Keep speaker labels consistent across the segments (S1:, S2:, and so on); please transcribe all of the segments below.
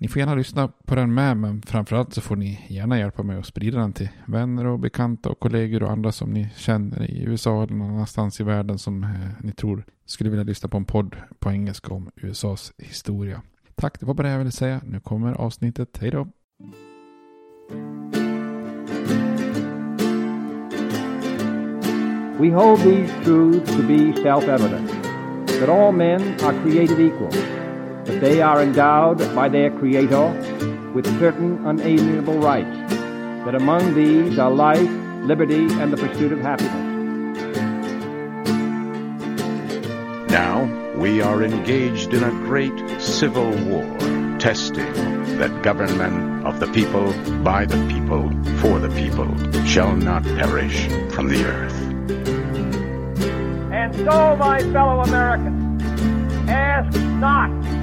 S1: Ni får gärna lyssna på den med, men framförallt så får ni gärna hjälpa mig att sprida den till vänner och bekanta och kollegor och andra som ni känner i USA eller någon annanstans i världen som eh, ni tror skulle vilja lyssna på en podd på engelska om USAs historia. Tack, det var bara det jag ville säga. Nu kommer avsnittet. Hej då!
S2: We hold these truths to be self-evident, that all men are created equal, that they are endowed by their Creator with certain unalienable rights, that among these are life, liberty, and the pursuit of happiness.
S3: Now we are engaged in a great civil war, testing that government of the people, by the people, for the people, shall not perish from the earth.
S2: And so, my fellow Americans, ask not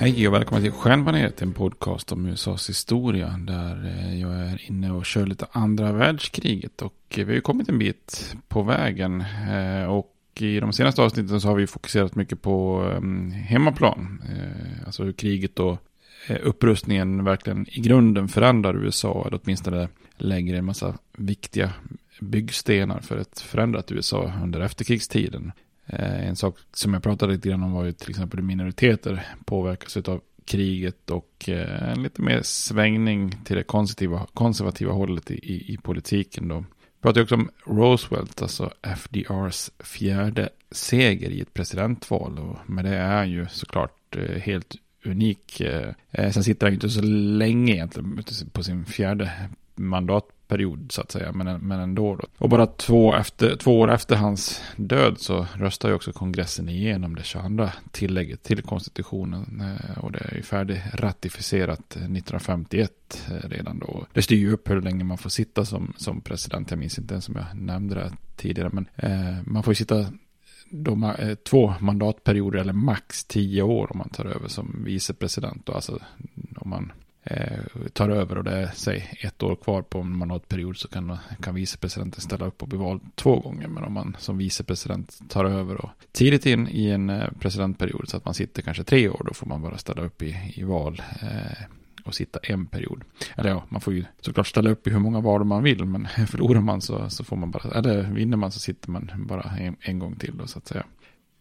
S1: Hej och välkommen till Stjärnbaneret, en podcast om USAs historia där eh, jag är inne och kör lite andra världskriget och eh, vi har ju kommit en bit på vägen eh, och i de senaste avsnitten så har vi fokuserat mycket på hemmaplan, alltså hur kriget och upprustningen verkligen i grunden förändrar USA eller åtminstone lägger en massa viktiga byggstenar för ett förändrat USA under efterkrigstiden. Eh, en sak som jag pratade lite grann om var ju till exempel hur minoriteter påverkas av kriget och eh, en lite mer svängning till det konservativa, konservativa hållet i, i politiken då. Jag pratade också om Roosevelt, alltså FDRs fjärde seger i ett presidentval och med det är ju såklart eh, helt unik. Sen sitter han ju inte så länge egentligen på sin fjärde period så att säga, men, men ändå. Då. Och bara två, efter, två år efter hans död så röstar ju också kongressen igenom det 22 tillägget till konstitutionen. Eh, och det är ju färdig ratificerat 1951 eh, redan då. Det styr ju upp hur länge man får sitta som, som president. Jag minns inte ens om jag nämnde det tidigare, men eh, man får ju sitta de, eh, två mandatperioder eller max tio år om man tar över som vicepresident. Då. Alltså om man Eh, tar över och det är säg ett år kvar på om man har ett period så kan, kan vicepresidenten ställa upp och bli vald två gånger. Men om man som vicepresident tar över och tidigt in i en eh, presidentperiod så att man sitter kanske tre år då får man bara ställa upp i, i val. Eh, och sitta en period. Eller ja, man får ju såklart ställa upp i hur många val man vill, men förlorar man så, så får man bara, eller vinner man så sitter man bara en, en gång till då så att säga.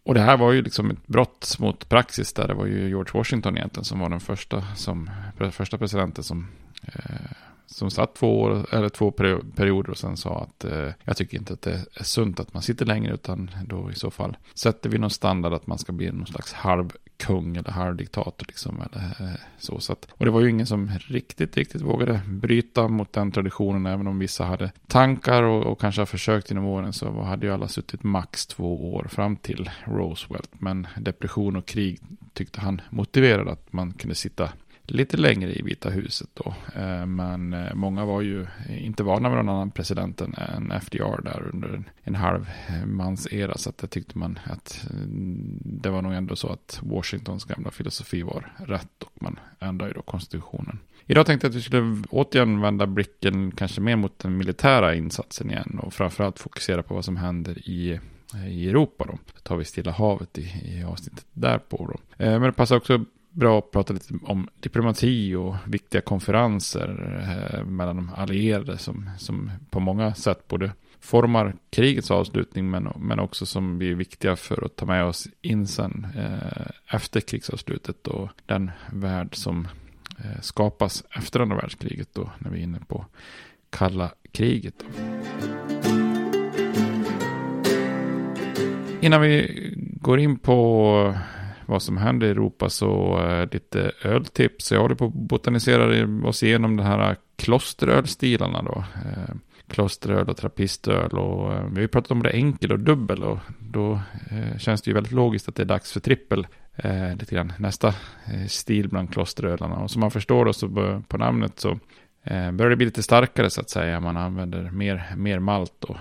S1: Och det här var ju liksom ett brott mot praxis där. Det var ju George Washington egentligen som var den första, som, första presidenten som, eh, som satt två, år, eller två perioder och sen sa att eh, jag tycker inte att det är sunt att man sitter längre utan då i så fall sätter vi någon standard att man ska bli någon slags halv kung eller halvdiktator liksom. Eller, eh, så, så att, och det var ju ingen som riktigt, riktigt vågade bryta mot den traditionen även om vissa hade tankar och, och kanske har försökt genom åren så hade ju alla suttit max två år fram till Roosevelt. Men depression och krig tyckte han motiverade att man kunde sitta lite längre i Vita huset då. Eh, men eh, många var ju inte vana med någon annan president än FDR där under en halv eh, mans era. Så att det tyckte man att mm, det var nog ändå så att Washingtons gamla filosofi var rätt och man ändrade ju då konstitutionen. Idag tänkte jag att vi skulle återigen vända blicken kanske mer mot den militära insatsen igen och framförallt fokusera på vad som händer i i Europa då. Så tar vi Stilla havet i, i avsnittet därpå då. Men det passar också bra att prata lite om diplomati och viktiga konferenser eh, mellan de allierade som, som på många sätt både formar krigets avslutning men, men också som blir viktiga för att ta med oss in sen eh, efter krigsavslutet och den värld som eh, skapas efter andra världskriget då när vi är inne på kalla kriget. Då. Innan vi går in på vad som händer i Europa så eh, lite eh, öltips. Jag håller på att botanisera oss igenom de här eh, klosterölstilarna då. Eh, klosteröl och trappistöl och eh, vi har ju pratat om det enkel och dubbel och då eh, känns det ju väldigt logiskt att det är dags för trippel. Eh, lite grann nästa eh, stil bland klosterölarna och som man förstår då så på namnet så Eh, börjar det bli lite starkare så att säga. Man använder mer, mer malt och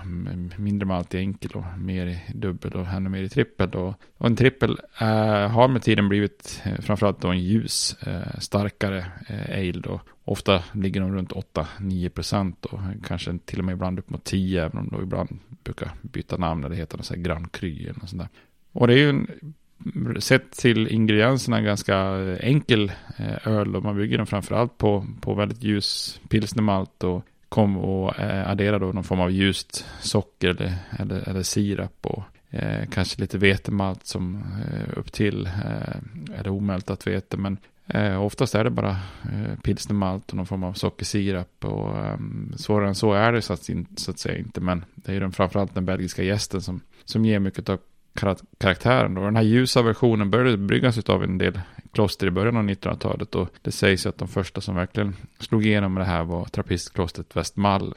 S1: mindre malt i enkel och mer i dubbel och ännu mer i trippel. Och, och en trippel eh, har med tiden blivit eh, framförallt då en ljus, eh, starkare eh, ale då. Ofta ligger de runt 8-9 procent och kanske till och med ibland upp mot 10 även om de ibland brukar byta namn eller heter något så här Grand Cru eller något sånt där. Och det är ju en sett till ingredienserna ganska eh, enkel eh, öl och man bygger den framförallt på, på väldigt ljus pilsnermalt och kom och eh, addera då någon form av ljust socker eller, eller, eller sirap och eh, kanske lite vetemalt som eh, upp till eh, eller omältat vete men eh, oftast är det bara eh, pilsnermalt och någon form av sockersirap och eh, svårare än så är det så att, så att säga inte men det är ju den, framförallt den belgiska gästen som, som ger mycket av karaktären. Och den här ljusa versionen började bryggas av en del kloster i början av 1900-talet. Och det sägs att de första som verkligen slog igenom med det här var trappistklostret Westmall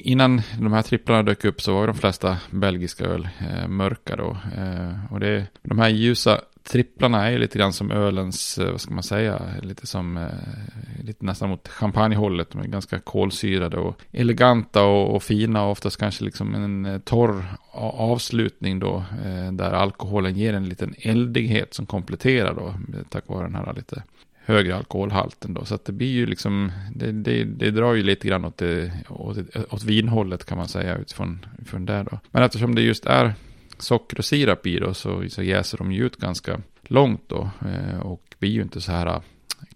S1: innan de här tripplarna dök upp så var de flesta belgiska öl eh, mörka då. Eh, och det, de här ljusa tripplarna är lite grann som ölens, eh, vad ska man säga, lite som, eh, lite nästan mot champagnehållet. De är ganska kolsyrade och eleganta och, och fina och oftast kanske liksom en eh, torr avslutning då, där alkoholen ger en liten eldighet som kompletterar då, tack vare den här lite högre alkoholhalten då. Så att det blir ju liksom, det, det, det drar ju lite grann åt, det, åt, åt vinhållet kan man säga utifrån, utifrån det då. Men eftersom det just är socker och sirap i då så, så jäser de ju ut ganska långt då. Eh, och blir ju inte så här eh,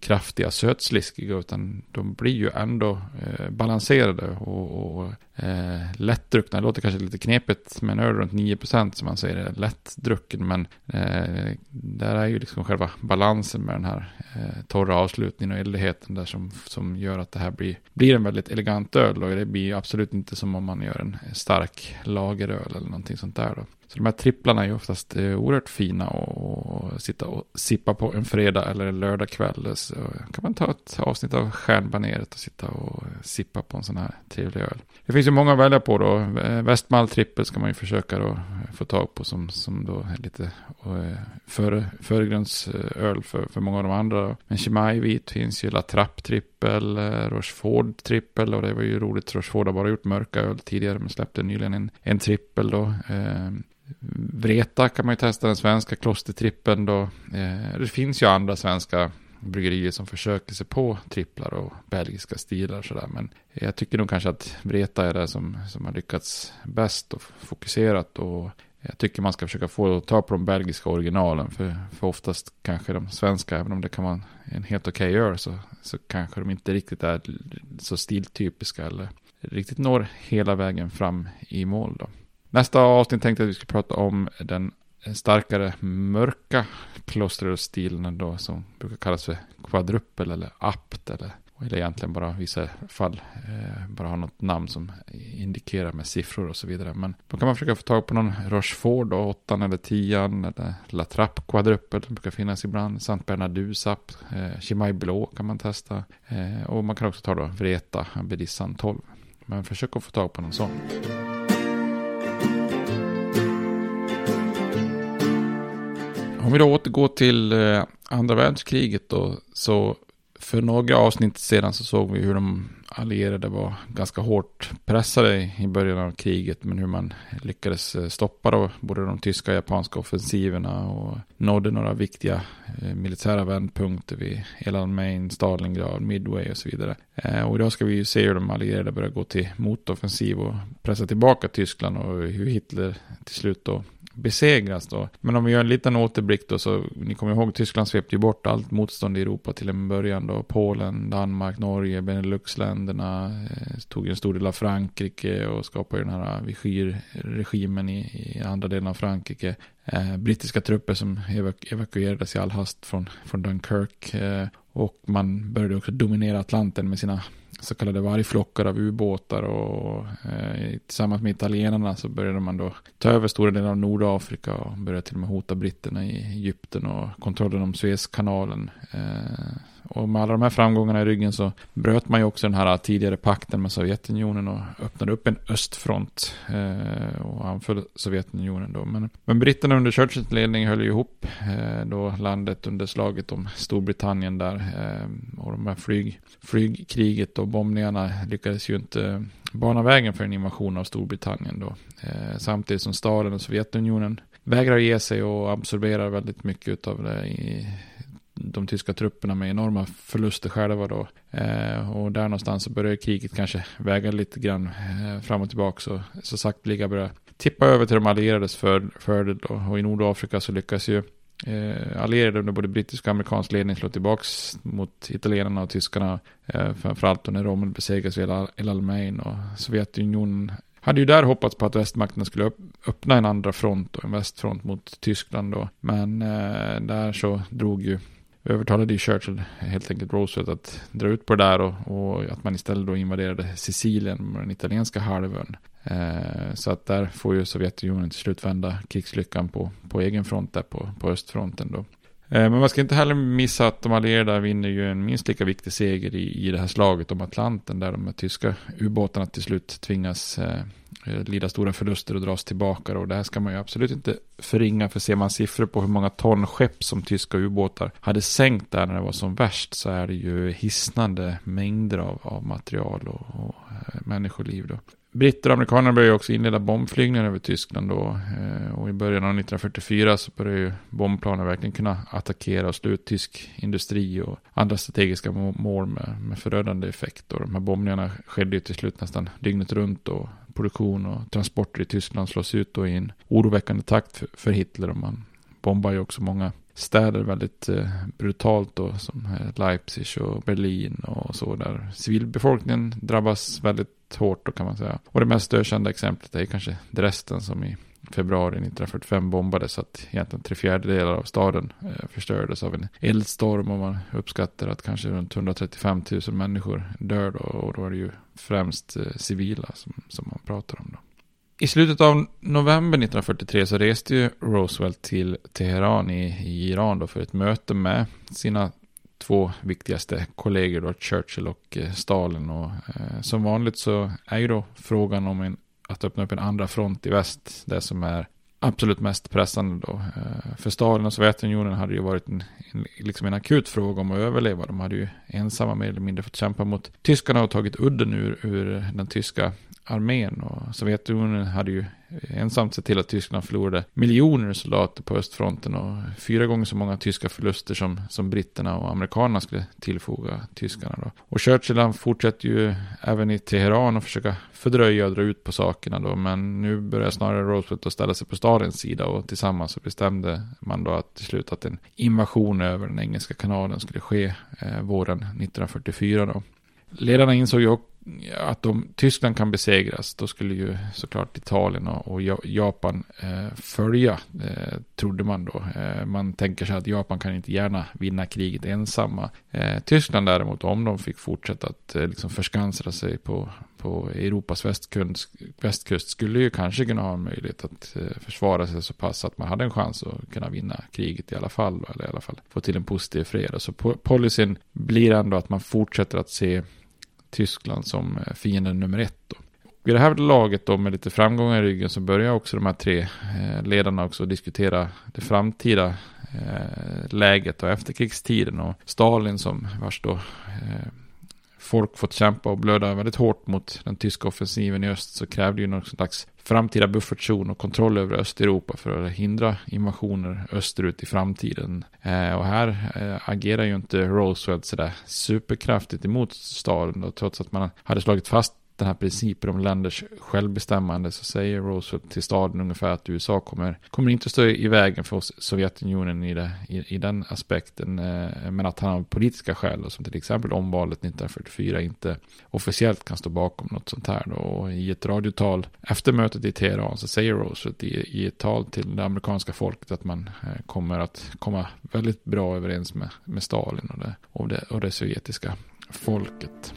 S1: kraftiga sötsliskiga utan de blir ju ändå eh, balanserade och, och eh, lättdruckna. Det låter kanske lite knepigt med en öl runt 9% som man säger är lättdrucken men eh, där är ju liksom själva balansen med den här eh, torra avslutningen och eldigheten där som, som gör att det här blir, blir en väldigt elegant öl och det blir absolut inte som om man gör en stark lageröl eller någonting sånt där då. Så de här tripplarna är ju oftast eh, oerhört fina att sitta och sippa på en fredag eller en lördagkväll. Så kan man ta ett avsnitt av Stjärnbaneret och sitta och sippa på en sån här trevlig öl. Det finns finns ju många att välja på då. Eh, Västmall trippel ska man ju försöka då få tag på som, som då är lite eh, före, föregrundsöl för, för många av de andra. Men Chimay vit finns ju, La Trapp trippel, Rocheford Rochefort trippel och det var ju roligt. Rochefort har bara gjort mörka öl tidigare men släppte nyligen en, en trippel då. Vreta kan man ju testa, den svenska klostertrippen då. Det finns ju andra svenska bryggerier som försöker sig på tripplar och belgiska stilar och sådär. Men jag tycker nog kanske att Vreta är det som, som har lyckats bäst och fokuserat. Och jag tycker man ska försöka få ta på de belgiska originalen. För, för oftast kanske de svenska, även om det kan vara en helt okej okay öl, så, så kanske de inte riktigt är så stiltypiska eller riktigt når hela vägen fram i mål då. Nästa avsnitt tänkte jag att vi skulle prata om den starkare mörka klosterstilen då som brukar kallas för kvadruppel eller apt eller eller egentligen bara i vissa fall eh, bara ha något namn som indikerar med siffror och så vidare. Men då kan man försöka få tag på någon Rochefort då, åttan eller tian eller La Trappe quadruppel. Det brukar finnas ibland. Sant Bernardus app, eh, Chimay Blå kan man testa. Eh, och man kan också ta då Vreta, Bedissan 12. Men försök att få tag på någon sån. Om vi då återgår till eh, andra världskriget då, så för några avsnitt sedan så såg vi hur de allierade var ganska hårt pressade i början av kriget. Men hur man lyckades eh, stoppa då både de tyska och japanska offensiverna och nådde några viktiga eh, militära vändpunkter vid Elan Main, Stalingrad, Midway och så vidare. Och idag ska vi ju se hur de allierade börjar gå till motoffensiv och pressa tillbaka Tyskland och hur Hitler till slut då besegras då. Men om vi gör en liten återblick då så, ni kommer ihåg Tyskland svepte ju bort allt motstånd i Europa till en början då. Polen, Danmark, Norge, Beneluxländerna, eh, tog en stor del av Frankrike och skapade den här Vichy-regimen i, i andra delen av Frankrike. Eh, brittiska trupper som evaku evakuerades i all hast från, från Dunkirk. Eh, och man började också dominera Atlanten med sina så kallade vargflockar av ubåtar och eh, tillsammans med italienarna så började man då ta över stora delar av Nordafrika och började till och med hota britterna i Egypten och kontrollen om Suezkanalen. Eh, och med alla de här framgångarna i ryggen så bröt man ju också den här tidigare pakten med Sovjetunionen och öppnade upp en östfront eh, och anföll Sovjetunionen då. Men, men britterna under Churchills ledning höll ju ihop eh, då landet under slaget om Storbritannien där. Eh, och de här flyg, flygkriget och bombningarna lyckades ju inte eh, bana vägen för en invasion av Storbritannien då. Eh, samtidigt som Stalin och Sovjetunionen vägrar ge sig och absorberar väldigt mycket av det i de tyska trupperna med enorma förluster själva då. Eh, och där någonstans så börjar kriget kanske väga lite grann eh, fram och tillbaka. Så, så sakteliga börjar tippa över till de allierades fördel. För, och i Nordafrika så lyckas ju eh, allierade under både brittisk och amerikansk ledning slå tillbaka mot italienarna och tyskarna. Eh, framförallt när Rommel besegras vid El Alamein och Sovjetunionen hade ju där hoppats på att västmakterna skulle öppna en andra front och en västfront mot Tyskland då. Men eh, där så drog ju övertalade ju Churchill helt enkelt Roosevelt att dra ut på det där och, och att man istället då invaderade Sicilien, den italienska halvön. Eh, så att där får ju Sovjetunionen till slut vända krigslyckan på, på egen front där på, på östfronten då. Eh, men man ska inte heller missa att de allierade vinner ju en minst lika viktig seger i, i det här slaget om Atlanten där de tyska ubåtarna till slut tvingas eh, eh, lida stora förluster och dras tillbaka. Och det här ska man ju absolut inte förringa. För ser man siffror på hur många ton skepp som tyska ubåtar hade sänkt där när det var som värst så är det ju hisnande mängder av, av material och, och eh, människoliv. Då. Britter och amerikaner började också inleda bombflygningar över Tyskland då. Eh, och i början av 1944 så började ju bombplanen verkligen kunna attackera och slå ut tysk industri och andra strategiska mål med, med förödande effekt. Och de här bombningarna skedde ju till slut nästan dygnet runt och produktion och transporter i Tyskland slås ut då i en oroväckande takt för, för Hitler. Och man bombar ju också många städer väldigt eh, brutalt då, som Leipzig och Berlin och så där. Civilbefolkningen drabbas väldigt hårt då kan man säga. Och det mest ökända exemplet är kanske Dresden som i februari 1945 bombades så att egentligen tre fjärdedelar av staden eh, förstördes av en eldstorm och man uppskattar att kanske runt 135 000 människor dör då, och då är det ju främst eh, civila som, som man pratar om då. I slutet av november 1943 så reste ju Roosevelt till Teheran i, i Iran då för ett möte med sina två viktigaste kollegor då, Churchill och eh, Stalin. Och, eh, som vanligt så är ju då frågan om en, att öppna upp en andra front i väst det som är absolut mest pressande då. Eh, för Stalin och Sovjetunionen hade ju varit en, en, liksom en akut fråga om att överleva. De hade ju ensamma mer eller mindre fått kämpa mot tyskarna och tagit udden ur, ur den tyska armén. Och Sovjetunionen hade ju ensamt sett till att Tyskland förlorade miljoner soldater på östfronten och fyra gånger så många tyska förluster som, som britterna och amerikanerna skulle tillfoga tyskarna. Då. Och Churchill han fortsätter ju även i Teheran att försöka fördröja och dra ut på sakerna då, men nu börjar snarare Roosevelt att ställa sig på Stalins sida och tillsammans så bestämde man då att till slut att en invasion över den engelska kanalen skulle ske eh, våren 1944 då. Ledarna insåg ju också att om Tyskland kan besegras, då skulle ju såklart Italien och, och Japan eh, följa, eh, trodde man då. Eh, man tänker sig att Japan kan inte gärna vinna kriget ensamma. Eh, Tyskland däremot, om de fick fortsätta att eh, liksom förskansa sig på, på Europas västkust, västkust, skulle ju kanske kunna ha en möjlighet att eh, försvara sig så pass att man hade en chans att kunna vinna kriget i alla fall, eller i alla fall få till en positiv fred. Så policyn blir ändå att man fortsätter att se Tyskland som eh, fienden nummer ett. Då. Vid det här laget då med lite framgångar i ryggen så börjar också de här tre eh, ledarna också diskutera det framtida eh, läget och efterkrigstiden och Stalin som vars då folk fått kämpa och blöda väldigt hårt mot den tyska offensiven i öst så krävde ju någon slags framtida buffertzon och kontroll över Östeuropa för att hindra invasioner österut i framtiden. Eh, och här eh, agerar ju inte Roosevelt sådär superkraftigt emot Stalin då, trots att man hade slagit fast den här principen om länders självbestämmande så säger Roosevelt till staden ungefär att USA kommer, kommer inte stå i vägen för Sovjetunionen i, det, i, i den aspekten. Eh, men att han av politiska skäl, som till exempel omvalet 1944, inte officiellt kan stå bakom något sånt här. Då. Och I ett radiotal efter mötet i Teheran så säger Roosevelt i, i ett tal till det amerikanska folket att man eh, kommer att komma väldigt bra överens med, med Stalin och det, och det, och det sovjetiska folket.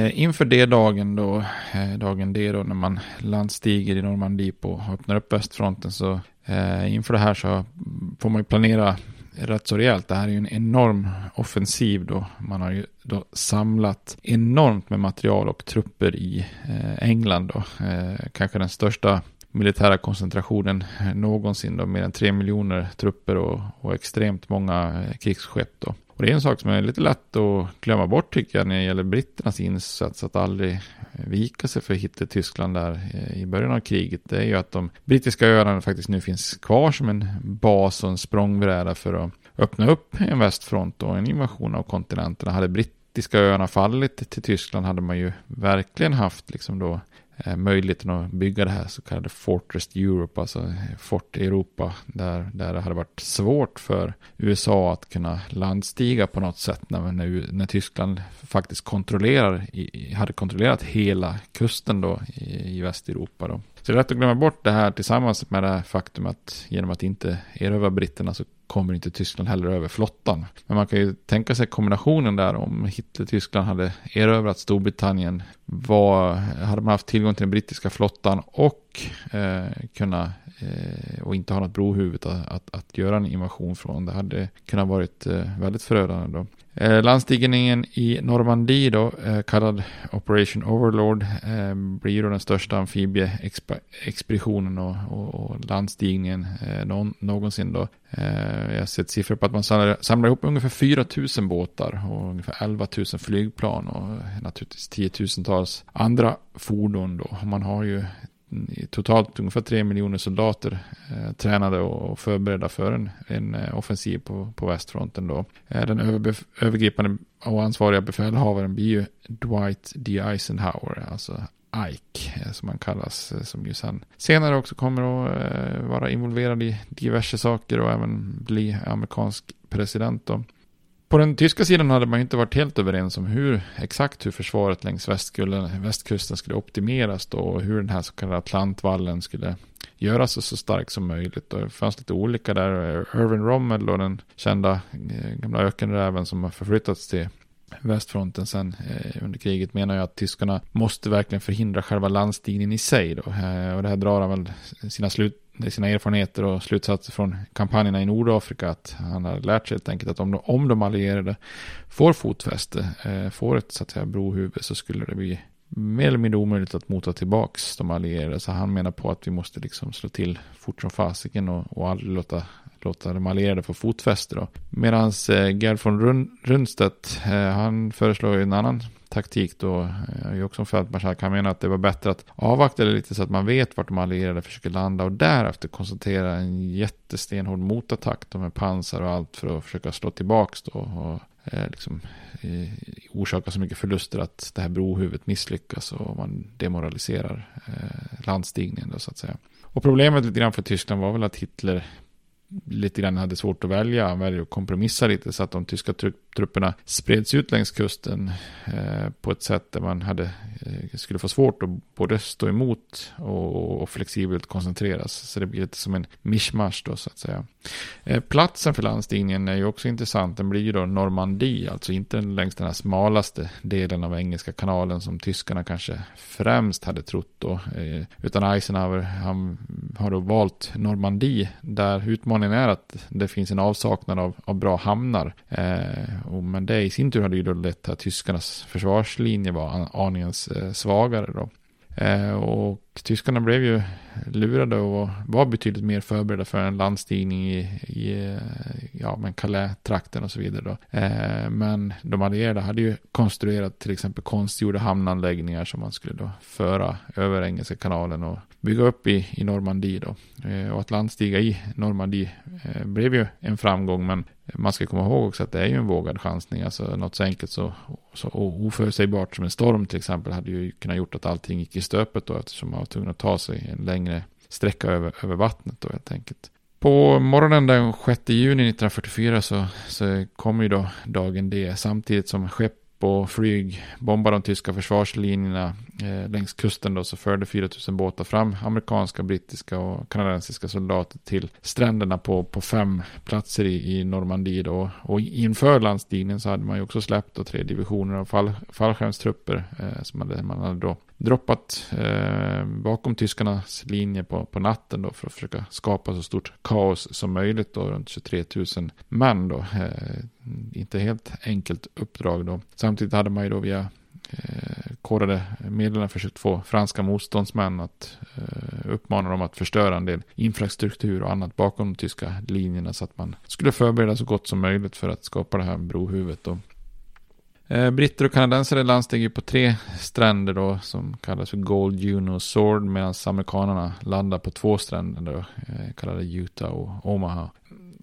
S1: Eh, inför det dagen då, eh, dagen D då när man landstiger i Normandie på och öppnar upp västfronten så eh, inför det här så får man ju planera rätt så rejält. Det här är ju en enorm offensiv då. Man har ju då samlat enormt med material och trupper i England då. Kanske den största militära koncentrationen någonsin då, mer än tre miljoner trupper och, och extremt många krigsskepp då. Och det är en sak som är lite lätt att glömma bort tycker jag när det gäller britternas insats att aldrig vika sig för Hitler-Tyskland där eh, i början av kriget. Det är ju att de brittiska öarna faktiskt nu finns kvar som en bas och en språngbräda för att öppna upp en västfront och en invasion av kontinenterna. Hade brittiska öarna fallit till Tyskland hade man ju verkligen haft liksom då Eh, möjligheten att bygga det här så kallade Fortress Europe, alltså eh, Fort Europa, där, där det hade varit svårt för USA att kunna landstiga på något sätt när, när, när Tyskland faktiskt kontrollerar, hade kontrollerat hela kusten då i, i Västeuropa. Då. Så det är lätt att glömma bort det här tillsammans med det faktum att genom att inte erövra britterna så kommer inte Tyskland heller över flottan. Men man kan ju tänka sig kombinationen där om Hitler-Tyskland hade erövrat Storbritannien. Var, hade man haft tillgång till den brittiska flottan och eh, kunna eh, och inte ha något brohuvud att, att, att, göra en invasion från. Det hade kunnat varit eh, väldigt förödande då. Eh, landstigningen i Normandie då, eh, kallad Operation Overlord, eh, blir då den största amfibieexpeditionen och, och, och landstigningen eh, någon, någonsin då. Eh, jag har sett siffror på att man samlar, samlar ihop ungefär 4 000 båtar och ungefär 11 000 flygplan och eh, naturligtvis tiotusentals andra fordon då. Man har ju totalt ungefär tre miljoner soldater eh, tränade och förberedda för en, en eh, offensiv på, på västfronten. Då. Eh, den den övergripande och ansvariga befälhavaren blir ju Dwight D. Eisenhower, alltså Ike eh, som han kallas, som ju sen senare också kommer att vara involverad i diverse saker och även bli amerikansk president. Då. På den tyska sidan hade man inte varit helt överens om hur exakt hur försvaret längs västkusten skulle optimeras då och hur den här så kallade Atlantvallen skulle göras så stark som möjligt. Och det fanns lite olika där. Irvin Rommel och den kända eh, gamla ökenräven som har förflyttats till västfronten sen eh, under kriget menar jag att tyskarna måste verkligen förhindra själva landstigningen i sig då. Eh, och det här drar han väl sina slut sina erfarenheter och slutsatser från kampanjerna i Nordafrika att han har lärt sig helt enkelt att om de, om de allierade får fotfäste, eh, får ett så att säga brohuvud så skulle det bli mer eller mindre omöjligt att mota tillbaks de allierade. Så han menar på att vi måste liksom slå till fort som fasiken och, och aldrig låta, låta de allierade få fotfäste då. Medan eh, Gerd von Rundstedt, eh, han föreslår ju en annan taktik då. Eh, jag är också en fältmarskalk. Han menar att det var bättre att avvakta det lite så att man vet vart de allierade försöker landa och därefter koncentrera en jättestenhård motattack då med pansar och allt för att försöka slå tillbaks då. Och, eh, liksom, eh, orsaka så mycket förluster att det här brohuvudet misslyckas och man demoraliserar eh, landstigningen då så att säga. Och problemet lite grann för Tyskland var väl att Hitler lite grann hade svårt att välja. Han väljer att kompromissa lite så att de tyska trupperna spreds ut längs kusten eh, på ett sätt där man hade, eh, skulle få svårt att både stå emot och, och flexibelt koncentreras. Så det blir lite som en mischmasch då så att säga. Eh, platsen för landstigningen är ju också intressant. Den blir ju då Normandie, alltså inte längs den här smalaste delen av Engelska kanalen som tyskarna kanske främst hade trott då. Eh, utan Eisenhower, han har då valt Normandie där utmaningen är att det finns en avsaknad av, av bra hamnar. Eh, och, men det i sin tur hade ju då lett till att tyskarnas försvarslinje var aningen eh, svagare då. Eh, och tyskarna blev ju lurade och var betydligt mer förberedda för en landstigning i, i eh, ja, men Calais-trakten och så vidare. Då. Eh, men de allierade hade ju konstruerat till exempel konstgjorda hamnanläggningar som man skulle då föra över Engelska kanalen och bygga upp i, i Normandie. Då. Eh, och att landstiga i Normandie eh, blev ju en framgång, men man ska komma ihåg också att det är ju en vågad chansning. Alltså något så enkelt så, så oförutsägbart som en storm till exempel hade ju kunnat gjort att allting gick i stöpet då eftersom man var tvungen att ta sig en längre sträcka över, över vattnet då helt enkelt. På morgonen den 6 juni 1944 så, så kommer ju då dagen D samtidigt som skepp och flyg, bomba de tyska försvarslinjerna eh, längs kusten då så förde 4000 båtar fram amerikanska, brittiska och kanadensiska soldater till stränderna på, på fem platser i, i Normandie då. Och inför landstigningen så hade man ju också släppt då tre divisioner av fall, fallskärmstrupper eh, som hade, man hade då droppat eh, bakom tyskarnas linje på, på natten då för att försöka skapa så stort kaos som möjligt då runt 23 000 män. då. Eh, inte helt enkelt uppdrag då. Samtidigt hade man ju då via eh, kodade medlen försökt få franska motståndsmän att eh, uppmana dem att förstöra en del infrastruktur och annat bakom de tyska linjerna så att man skulle förbereda så gott som möjligt för att skapa det här brohuvudet då. Eh, britter och kanadensare landsteg på tre stränder då som kallas för Gold, Juno och Sword medan amerikanerna landar på två stränder då, eh, kallade Utah och Omaha.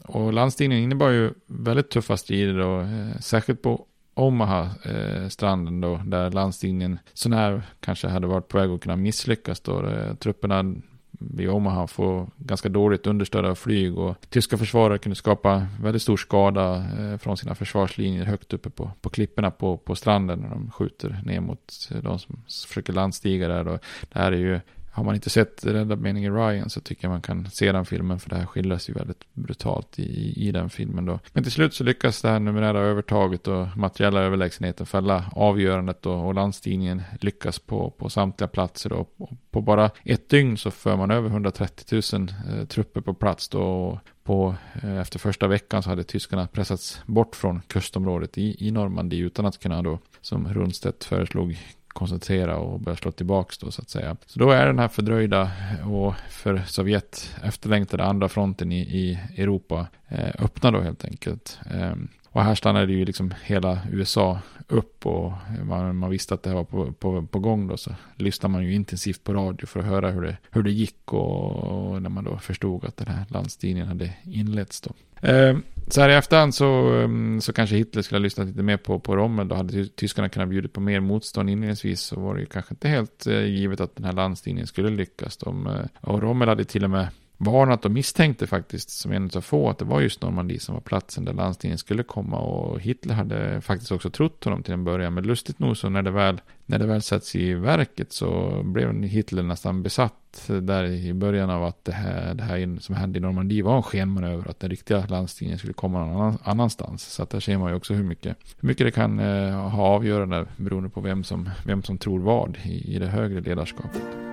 S1: Och landstigningen innebar ju väldigt tuffa strider då, eh, särskilt på Omaha-stranden eh, då, där landstigningen sånär kanske hade varit på väg att kunna misslyckas då. Eh, trupperna vid Omaha får ganska dåligt understöd av flyg och tyska försvarare kunde skapa väldigt stor skada eh, från sina försvarslinjer högt uppe på, på klipporna på, på stranden när de skjuter ner mot eh, de som försöker landstiga där. Då. det här är ju har man inte sett Rädda meningen Ryan så tycker jag man kan se den filmen för det här skildras ju väldigt brutalt i, i den filmen då. Men till slut så lyckas det här numerära övertaget och materiella överlägsenheten fälla avgörandet då, och landstigningen lyckas på, på samtliga platser då. På bara ett dygn så för man över 130 000 eh, trupper på plats då. Och på, eh, efter första veckan så hade tyskarna pressats bort från kustområdet i, i Normandie utan att kunna då, som Rundstedt föreslog, koncentrera och börja slå tillbaka då så att säga. Så då är den här fördröjda och för Sovjet efterlängtade andra fronten i, i Europa eh, öppna då helt enkelt. Eh, och här stannade ju liksom hela USA upp och man, man visste att det här var på, på, på gång då så lyssnade man ju intensivt på radio för att höra hur det, hur det gick och, och när man då förstod att den här landstigningen hade inletts då. Eh, så här i efterhand så, ehm, så kanske Hitler skulle ha lyssnat lite mer på, på Rommel. Då hade tyskarna kunnat bjuda på mer motstånd inledningsvis. Så var det ju kanske inte helt eh, givet att den här landstigningen skulle lyckas. De, eh, och Rommel hade till och med varnat och misstänkte faktiskt som en av få att det var just Normandie som var platsen där landstingen skulle komma och Hitler hade faktiskt också trott honom till en början men lustigt nog så när det väl, när det väl sätts i verket så blev Hitler nästan besatt där i början av att det här, det här som hände i Normandie var en skenmanöver att den riktiga landstingen skulle komma någon annanstans så att där ser man ju också hur mycket, hur mycket det kan eh, ha avgörande beroende på vem som, vem som tror vad i, i det högre ledarskapet.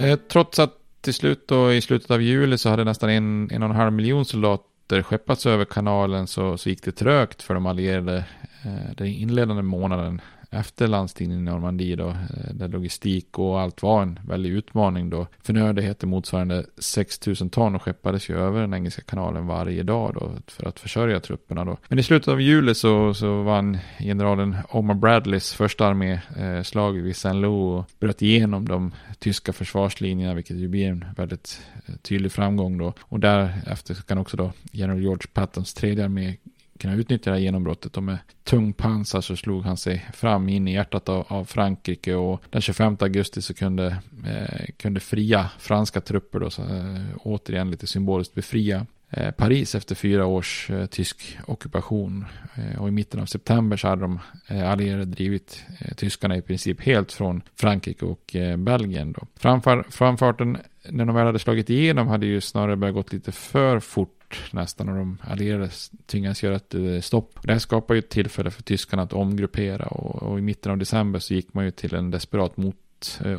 S1: Eh, trots att till slut då i slutet av juli så hade nästan en, en och en halv miljon soldater skeppats över kanalen så, så gick det trögt för de allierade eh, den inledande månaden efter landstigningen i Normandie då, eh, där logistik och allt var en väldig utmaning då. Förnödenheter motsvarande 6000 ton och skeppades ju över den engelska kanalen varje dag då för att försörja trupperna då. Men i slutet av juli så, så vann generalen Omar Bradleys första armé eh, slaget vid Saint Lou och bröt igenom de tyska försvarslinjerna vilket ju blir en väldigt eh, tydlig framgång då. Och därefter kan också då general George Pattons tredje armé kunna utnyttja det här genombrottet och med tung pansar så slog han sig fram in i hjärtat av, av Frankrike och den 25 augusti så kunde, eh, kunde fria franska trupper då, så, eh, återigen lite symboliskt befria eh, Paris efter fyra års eh, tysk ockupation. Eh, och i mitten av september så hade de eh, allierade drivit eh, tyskarna i princip helt från Frankrike och eh, Belgien. Då. Framfar, framfarten när de väl hade slagit igenom hade ju snarare börjat gått lite för fort nästan och de allierade tvingas göra ett eh, stopp. Det här skapar ju ett tillfälle för tyskarna att omgruppera och, och i mitten av december så gick man ju till en desperat mot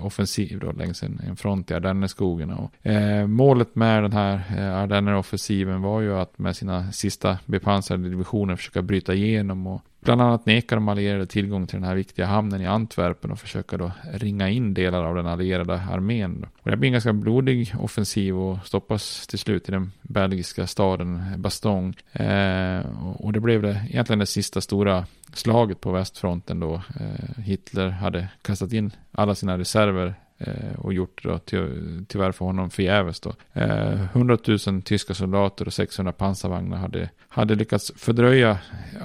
S1: offensiv då längs en, en front i Ardennerskogen. eh, målet med den här eh, Ardenneroffensiven var ju att med sina sista bepansrade divisioner försöka bryta igenom och bland annat nekar de allierade tillgång till den här viktiga hamnen i Antwerpen och försöker då ringa in delar av den allierade armén. Och det blir en ganska blodig offensiv och stoppas till slut i den belgiska staden Bastogne. Eh, och det blev det egentligen det sista stora slaget på västfronten då. Eh, Hitler hade kastat in alla sina reserver Eh, och gjort då tyvärr för honom förgäves då. Eh, 100 000 tyska soldater och 600 pansarvagnar hade, hade lyckats fördröja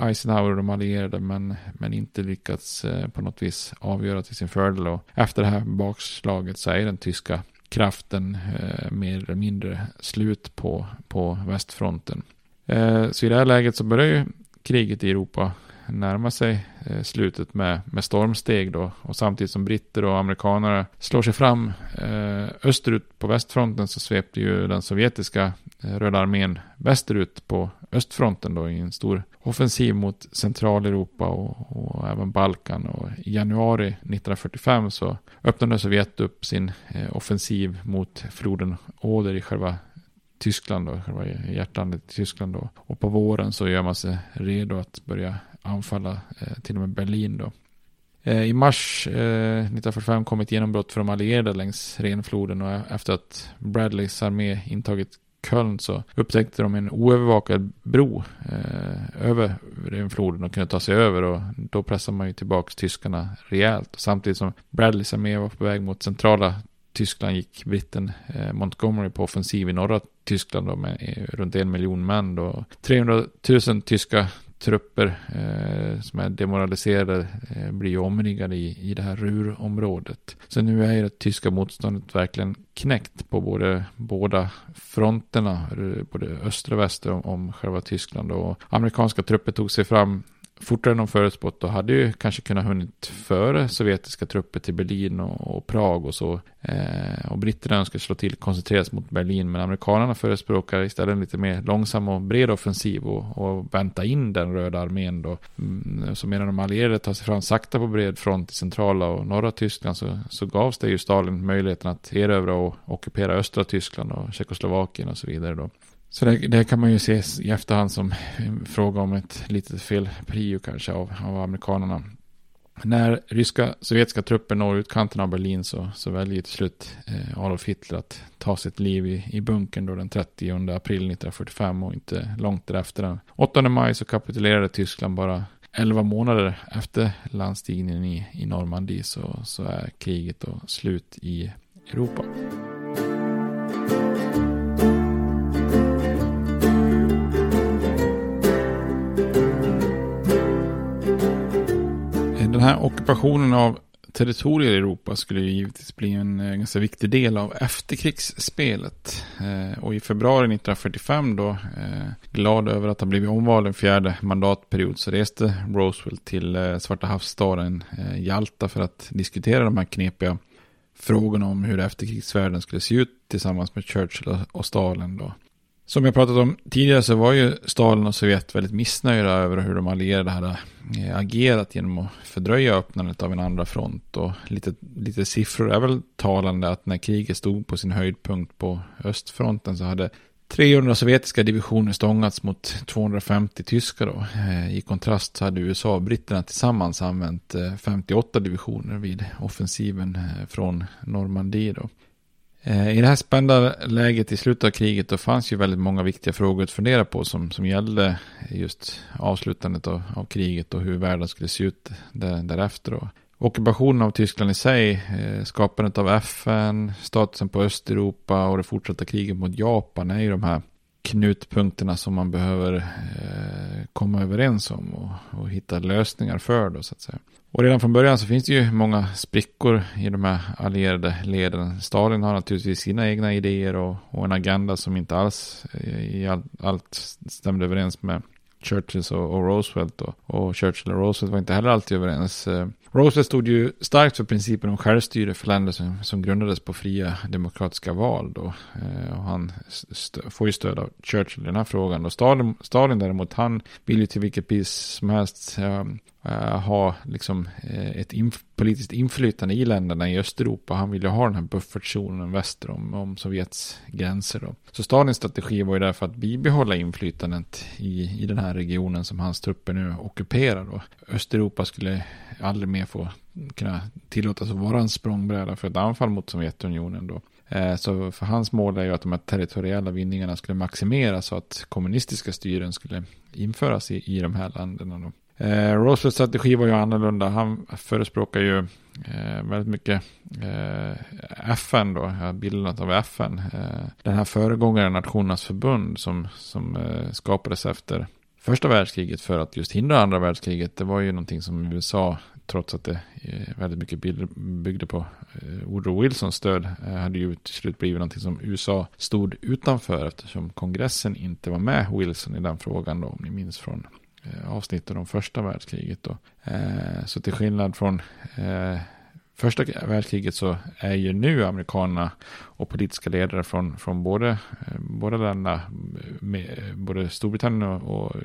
S1: Eisenhower och de allierade men, men inte lyckats eh, på något vis avgöra till sin fördel. Och efter det här bakslaget så är den tyska kraften eh, mer eller mindre slut på, på västfronten. Eh, så i det här läget så börjar ju kriget i Europa närma sig eh, slutet med, med stormsteg då. Och samtidigt som britter och amerikanare slår sig fram eh, österut på västfronten så svepte ju den sovjetiska eh, Röda armén västerut på östfronten då i en stor offensiv mot Centraleuropa och, och även Balkan. Och i januari 1945 så öppnade Sovjet upp sin eh, offensiv mot floden Oder i själva Tyskland då, själva hjärtlandet i Tyskland då. Och på våren så gör man sig redo att börja anfalla eh, till och med Berlin då. Eh, I mars eh, 1945 kom ett genombrott för de allierade längs Renfloden och efter att Bradleys armé intagit Köln så upptäckte de en oövervakad bro eh, över Renfloden och kunde ta sig över och då pressade man ju tillbaka tyskarna rejält. och Samtidigt som Bradleys armé var på väg mot centrala Tyskland gick britten eh, Montgomery på offensiv i norra Tyskland då med eh, runt en miljon män då. 300 000 tyska trupper eh, som är demoraliserade eh, blir omringade i, i det här Rurområdet. Så nu är det tyska motståndet verkligen knäckt på både, båda fronterna, eh, både öster och väster om, om själva Tyskland. Och amerikanska trupper tog sig fram fortare än de förutspått och hade ju kanske kunnat hunnit före sovjetiska trupper till Berlin och, och Prag och så. Eh, och britterna önskar slå till, koncentreras mot Berlin, men amerikanerna förespråkar istället en lite mer långsam och bred offensiv och, och vänta in den röda armén då. Mm, så medan de allierade tar sig fram sakta på bred front i centrala och norra Tyskland så, så gavs det ju Stalin möjligheten att erövra och ockupera östra Tyskland och Tjeckoslovakien och så vidare då. Så det, det, kan man ju se i efterhand som en fråga om ett litet fel prio kanske av, av amerikanerna. När ryska sovjetiska trupper når utkanten av Berlin så, så väljer till slut eh, Adolf Hitler att ta sitt liv i, i bunkern då den 30 april 1945 och inte långt därefter. Den 8 maj så kapitulerade Tyskland bara 11 månader efter landstigningen i, i Normandie så, så är kriget då slut i Europa. Den här ockupationen av territorier i Europa skulle ju givetvis bli en eh, ganska viktig del av efterkrigsspelet. Eh, och i februari 1945 då, eh, glad över att ha blivit omvald en fjärde mandatperiod, så reste Roosevelt till Svarta havsstaden Jalta för att diskutera de här knepiga frågorna om hur efterkrigsvärlden skulle se ut tillsammans med Churchill och Stalin då. Som jag pratat om tidigare så var ju Stalin och Sovjet väldigt missnöjda över hur de allierade hade eh, agerat genom att fördröja öppnandet av en andra front. Och lite, lite siffror är väl talande att när kriget stod på sin höjdpunkt på östfronten så hade 300 sovjetiska divisioner stångats mot 250 tyska då. Eh, I kontrast så hade USA och britterna tillsammans använt eh, 58 divisioner vid offensiven från Normandie då. Eh, I det här spända läget i slutet av kriget då fanns ju väldigt många viktiga frågor att fundera på som, som gällde just avslutandet av, av kriget och hur världen skulle se ut där, därefter. Då. Ockupationen av Tyskland i sig, eh, skapandet av FN, statusen på Östeuropa och det fortsatta kriget mot Japan är ju de här knutpunkterna som man behöver eh, komma överens om och, och, hitta lösningar för då så att säga. Och redan från början så finns det ju många sprickor i de här allierade leden. Stalin har naturligtvis sina egna idéer och, och en agenda som inte alls eh, i all, allt stämde överens med Churchills och, och Roosevelt. Och, Och Churchill och Roosevelt var inte heller alltid överens. Eh, Roosevelt stod ju starkt för principen om självstyre för länder som, som grundades på fria demokratiska val. Då. Eh, och han får ju stöd av Churchill i den här frågan. Och Stalin, Stalin däremot, han vill ju till vilket pris som helst ehm, eh, ha liksom, eh, ett inf politiskt inflytande i länderna i Östeuropa. Han vill ju ha den här buffertzonen väster om, om Sovjets gränser. Då. Så Stalins strategi var ju därför att bibehålla inflytandet i, i den här regionen som hans trupper nu ockuperar. Då. Östeuropa skulle aldrig mer få kunna tillåtas att vara en språngbräda för ett anfall mot Sovjetunionen. Då. Eh, så för hans mål är ju att de här territoriella vinningarna skulle maximeras så att kommunistiska styren skulle införas i, i de här länderna. Då. Eh, Roosevelts strategi var ju annorlunda. Han förespråkar ju eh, väldigt mycket eh, FN då, bildandet av FN. Eh, den här föregångaren Nationernas förbund som, som eh, skapades efter första världskriget för att just hindra andra världskriget. Det var ju någonting som USA trots att det väldigt mycket byggde på eh, Woodrow Wilsons stöd, eh, hade ju till slut blivit någonting som USA stod utanför eftersom kongressen inte var med Wilson i den frågan då, om ni minns från eh, avsnittet om första världskriget. Då. Så till skillnad från första världskriget så är ju nu amerikanerna och politiska ledare från, från både, eh, båda länderna, eh, eh, både Storbritannien och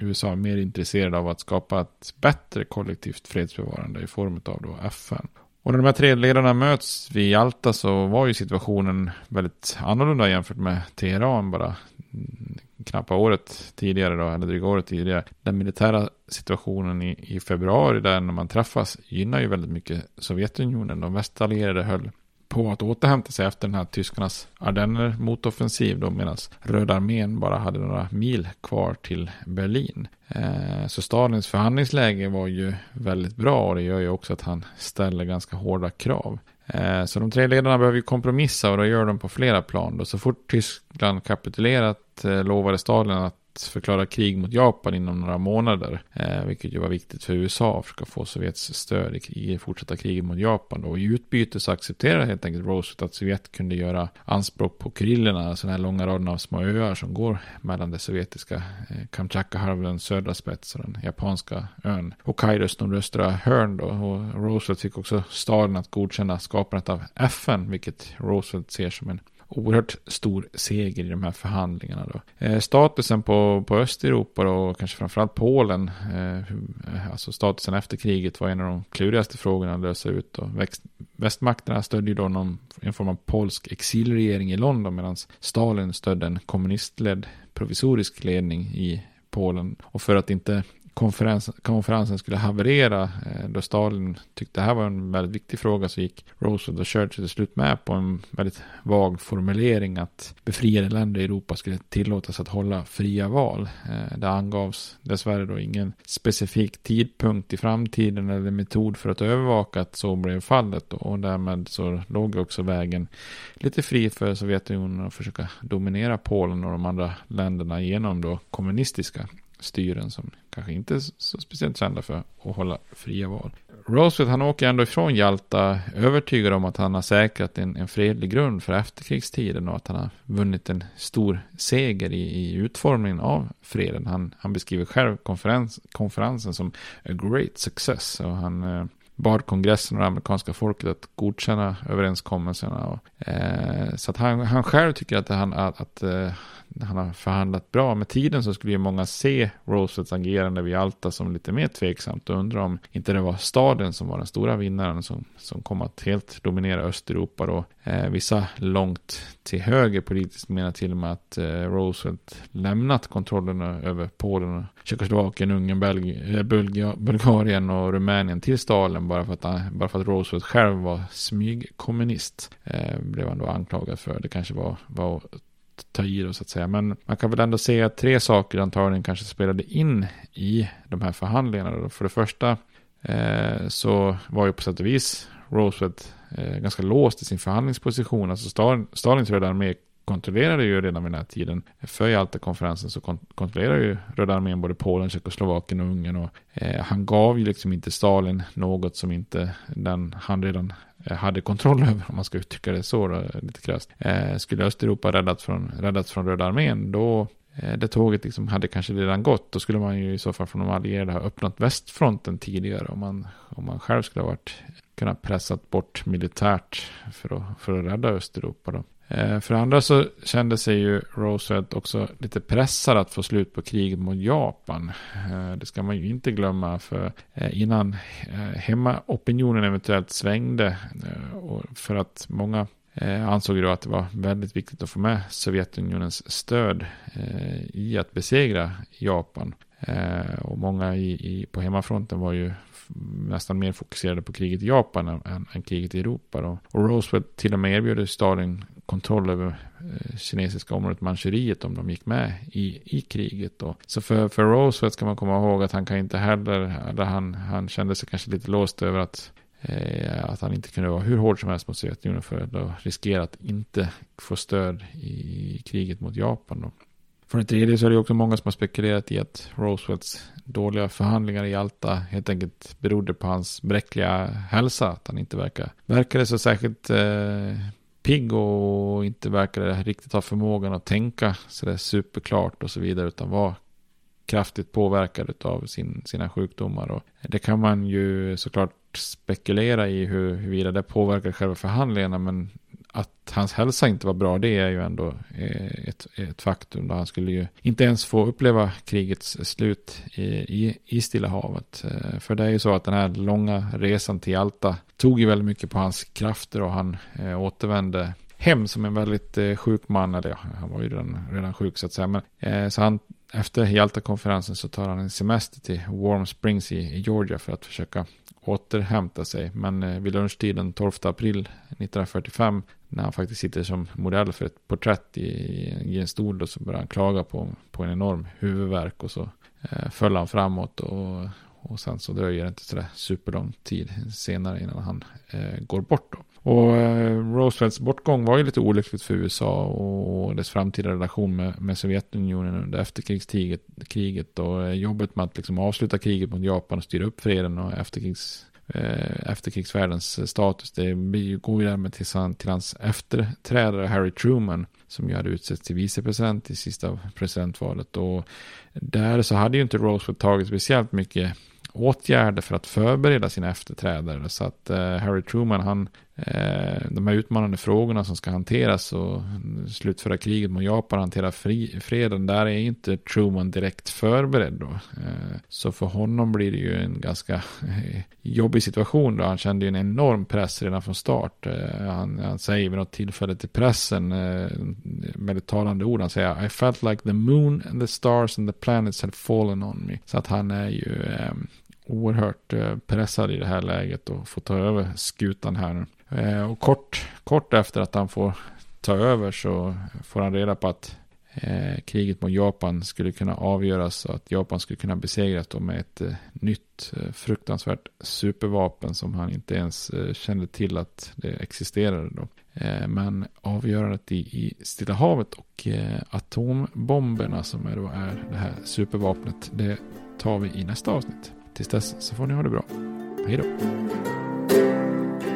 S1: USA, mer intresserade av att skapa ett bättre kollektivt fredsbevarande i form av då FN. Och när de här tre ledarna möts vid Alta så var ju situationen väldigt annorlunda jämfört med Teheran bara mm, knappa året tidigare då, eller dryga året tidigare. Den militära situationen i, i februari där när man träffas gynnar ju väldigt mycket Sovjetunionen. De västallierade höll på att återhämta sig efter den här tyskarnas Ardenner motoffensiv då medan Röda armén bara hade några mil kvar till Berlin. Eh, så Stalins förhandlingsläge var ju väldigt bra och det gör ju också att han ställer ganska hårda krav. Eh, så de tre ledarna behöver ju kompromissa och då gör de på flera plan. Då så fort Tyskland kapitulerat Eh, lovade Stalin att förklara krig mot Japan inom några månader. Eh, vilket ju var viktigt för USA att försöka få Sovjets stöd i, i fortsatta kriget mot Japan. Och i utbyte så accepterade helt enkelt Roosevelt att Sovjet kunde göra anspråk på Kurillerna, alltså den här långa raden av små öar som går mellan det sovjetiska eh, Kamchatka-halvöns södra spets och den japanska ön Hokkaidos nordöstra hörn. Då. Och Roosevelt fick också staden att godkänna skapandet av FN, vilket Roosevelt ser som en oerhört stor seger i de här förhandlingarna. Då. Eh, statusen på, på Östeuropa och kanske framförallt Polen, eh, eh, alltså statusen efter kriget var en av de klurigaste frågorna att lösa ut. Då. Växt, västmakterna stödde då någon, en form av polsk exilregering i London medan Stalin stödde en kommunistledd provisorisk ledning i Polen. Och för att inte konferens, konferensen skulle haverera eh, då Stalin tyckte det här var en väldigt viktig fråga så gick Roosevelt och Churchill till slut med på en väldigt vag formulering att befriade länder i Europa skulle tillåtas att hålla fria val. Eh, det angavs dessvärre då ingen specifik tidpunkt i framtiden eller metod för att övervaka att så blev fallet och därmed så låg också vägen lite fri för Sovjetunionen att försöka dominera Polen och de andra länderna genom då kommunistiska styren som kanske inte är så speciellt kända för att hålla fria val. Roosevelt han åker ändå ifrån Jalta övertygad om att han har säkrat en, en fredlig grund för efterkrigstiden och att han har vunnit en stor seger i, i utformningen av freden. Han, han beskriver själv konferens, konferensen som a great success och han eh, bad kongressen och det amerikanska folket att godkänna överenskommelserna. Och, eh, så att han, han själv tycker att, han, att, att eh, han har förhandlat bra. Med tiden så skulle ju många se Roosevelts agerande vid Alta som lite mer tveksamt och undra om inte det var staden som var den stora vinnaren som, som kom att helt dominera Östeuropa då. Eh, vissa långt till höger politiskt menar till och med att eh, Roosevelt lämnat kontrollen över Polen, Tjeckoslovakien, Ungern, Belgien, eh, Bulga, Bulgarien och Rumänien till Stalin bara för att, bara för att Roosevelt själv var smygkommunist. Eh, blev han då anklagad för. Det kanske var, var ta i då så att säga. Men man kan väl ändå se att tre saker antagligen kanske spelade in i de här förhandlingarna. För det första eh, så var ju på sätt och vis Roosevelt eh, ganska låst i sin förhandlingsposition. Alltså Stalin, Stalins röda armé kontrollerade ju redan vid den här tiden. För Jalta-konferensen så kontrollerade ju Röda armén både Polen, Tjeckoslovakien och Ungern. Och, eh, han gav ju liksom inte Stalin något som inte den han redan eh, hade kontroll över, om man ska uttrycka det så, då, lite krasst. Eh, skulle Östeuropa räddats från, räddats från Röda armén, då eh, det tåget liksom hade kanske redan gått, då skulle man ju i så fall från de allierade ha öppnat västfronten tidigare om man, om man själv skulle ha varit, kunnat pressat bort militärt för att, för att rädda Östeuropa. Då. Eh, för det andra så kände sig ju Roosevelt också lite pressad att få slut på kriget mot Japan. Eh, det ska man ju inte glömma för eh, innan hemmaopinionen eventuellt svängde för att många ansåg då att det var väldigt viktigt att få med Sovjetunionens stöd i att besegra Japan. Eh, och många i, i, på hemmafronten var ju nästan mer fokuserade på kriget i Japan än, än kriget i Europa. Då. Och Roosevelt till och med erbjöd Stalin kontroll över eh, kinesiska området Manchuriet om de gick med i, i kriget. Då. Så för, för Roosevelt ska man komma ihåg att han kan inte heller, eller han, han kände sig kanske lite låst över att eh, att han inte kunde vara hur hård som helst mot Sovjetunionen för att riskera att inte få stöd i kriget mot Japan. Då. För det tredje så är det också många som har spekulerat i att Roosevelts dåliga förhandlingar i Alta helt enkelt berodde på hans bräckliga hälsa. Att han inte verkar, verkade så särskilt eh, pigg och inte verkade riktigt ha förmågan att tänka sådär superklart och så vidare. Utan var kraftigt påverkad av sin, sina sjukdomar. Och det kan man ju såklart spekulera i hur, huruvida det påverkar själva förhandlingarna. Men att hans hälsa inte var bra, det är ju ändå eh, ett, ett faktum. Då han skulle ju inte ens få uppleva krigets slut i, i, i Stilla havet. Eh, för det är ju så att den här långa resan till Alta tog ju väldigt mycket på hans krafter och han eh, återvände hem som en väldigt eh, sjuk man. Eller ja, han var ju redan, redan sjuk så att säga. Men, eh, så han, efter Jalta-konferensen så tar han en semester till Warm Springs i, i Georgia för att försöka återhämta sig. Men eh, vid lunchtiden 12 april 1945 när han faktiskt sitter som modell för ett porträtt i, i en stol då, så börjar han klaga på, på en enorm huvudvärk och så eh, föll han framåt och, och sen så dröjer det inte sådär superlång tid senare innan han eh, går bort då. Och eh, Roosevelts bortgång var ju lite olyckligt för USA och dess framtida relation med, med Sovjetunionen under efterkrigskriget kriget och eh, jobbet med att liksom avsluta kriget mot Japan och styra upp freden och efterkrigs, Eh, efterkrigsvärldens eh, status. Det går ju därmed till, till hans efterträdare Harry Truman som ju hade utsetts till vicepresident i sista presidentvalet. Och där så hade ju inte Roosevelt tagit speciellt mycket åtgärder för att förbereda sina efterträdare. Så att eh, Harry Truman, han, Eh, de här utmanande frågorna som ska hanteras och slutföra kriget mot Japan, hantera fri, freden, där är inte Truman direkt förberedd då. Eh, så för honom blir det ju en ganska eh, jobbig situation då. Han kände ju en enorm press redan från start. Han, han, säger vid något tillfälle till pressen, med ett talande ord, han säger I felt like the moon and the stars and the planets had fallen on me. Så att han är ju oerhört pressad i det här läget och får ta över skutan här nu. Eh, och kort, kort efter att han får ta över så får han reda på att eh, kriget mot Japan skulle kunna avgöras och att Japan skulle kunna besegras då med ett eh, nytt eh, fruktansvärt supervapen som han inte ens eh, kände till att det existerade då. Men avgörandet i, i Stilla havet och atombomberna som är, då är det här supervapnet, det tar vi i nästa avsnitt. Tills dess så får ni ha det bra. Hej då.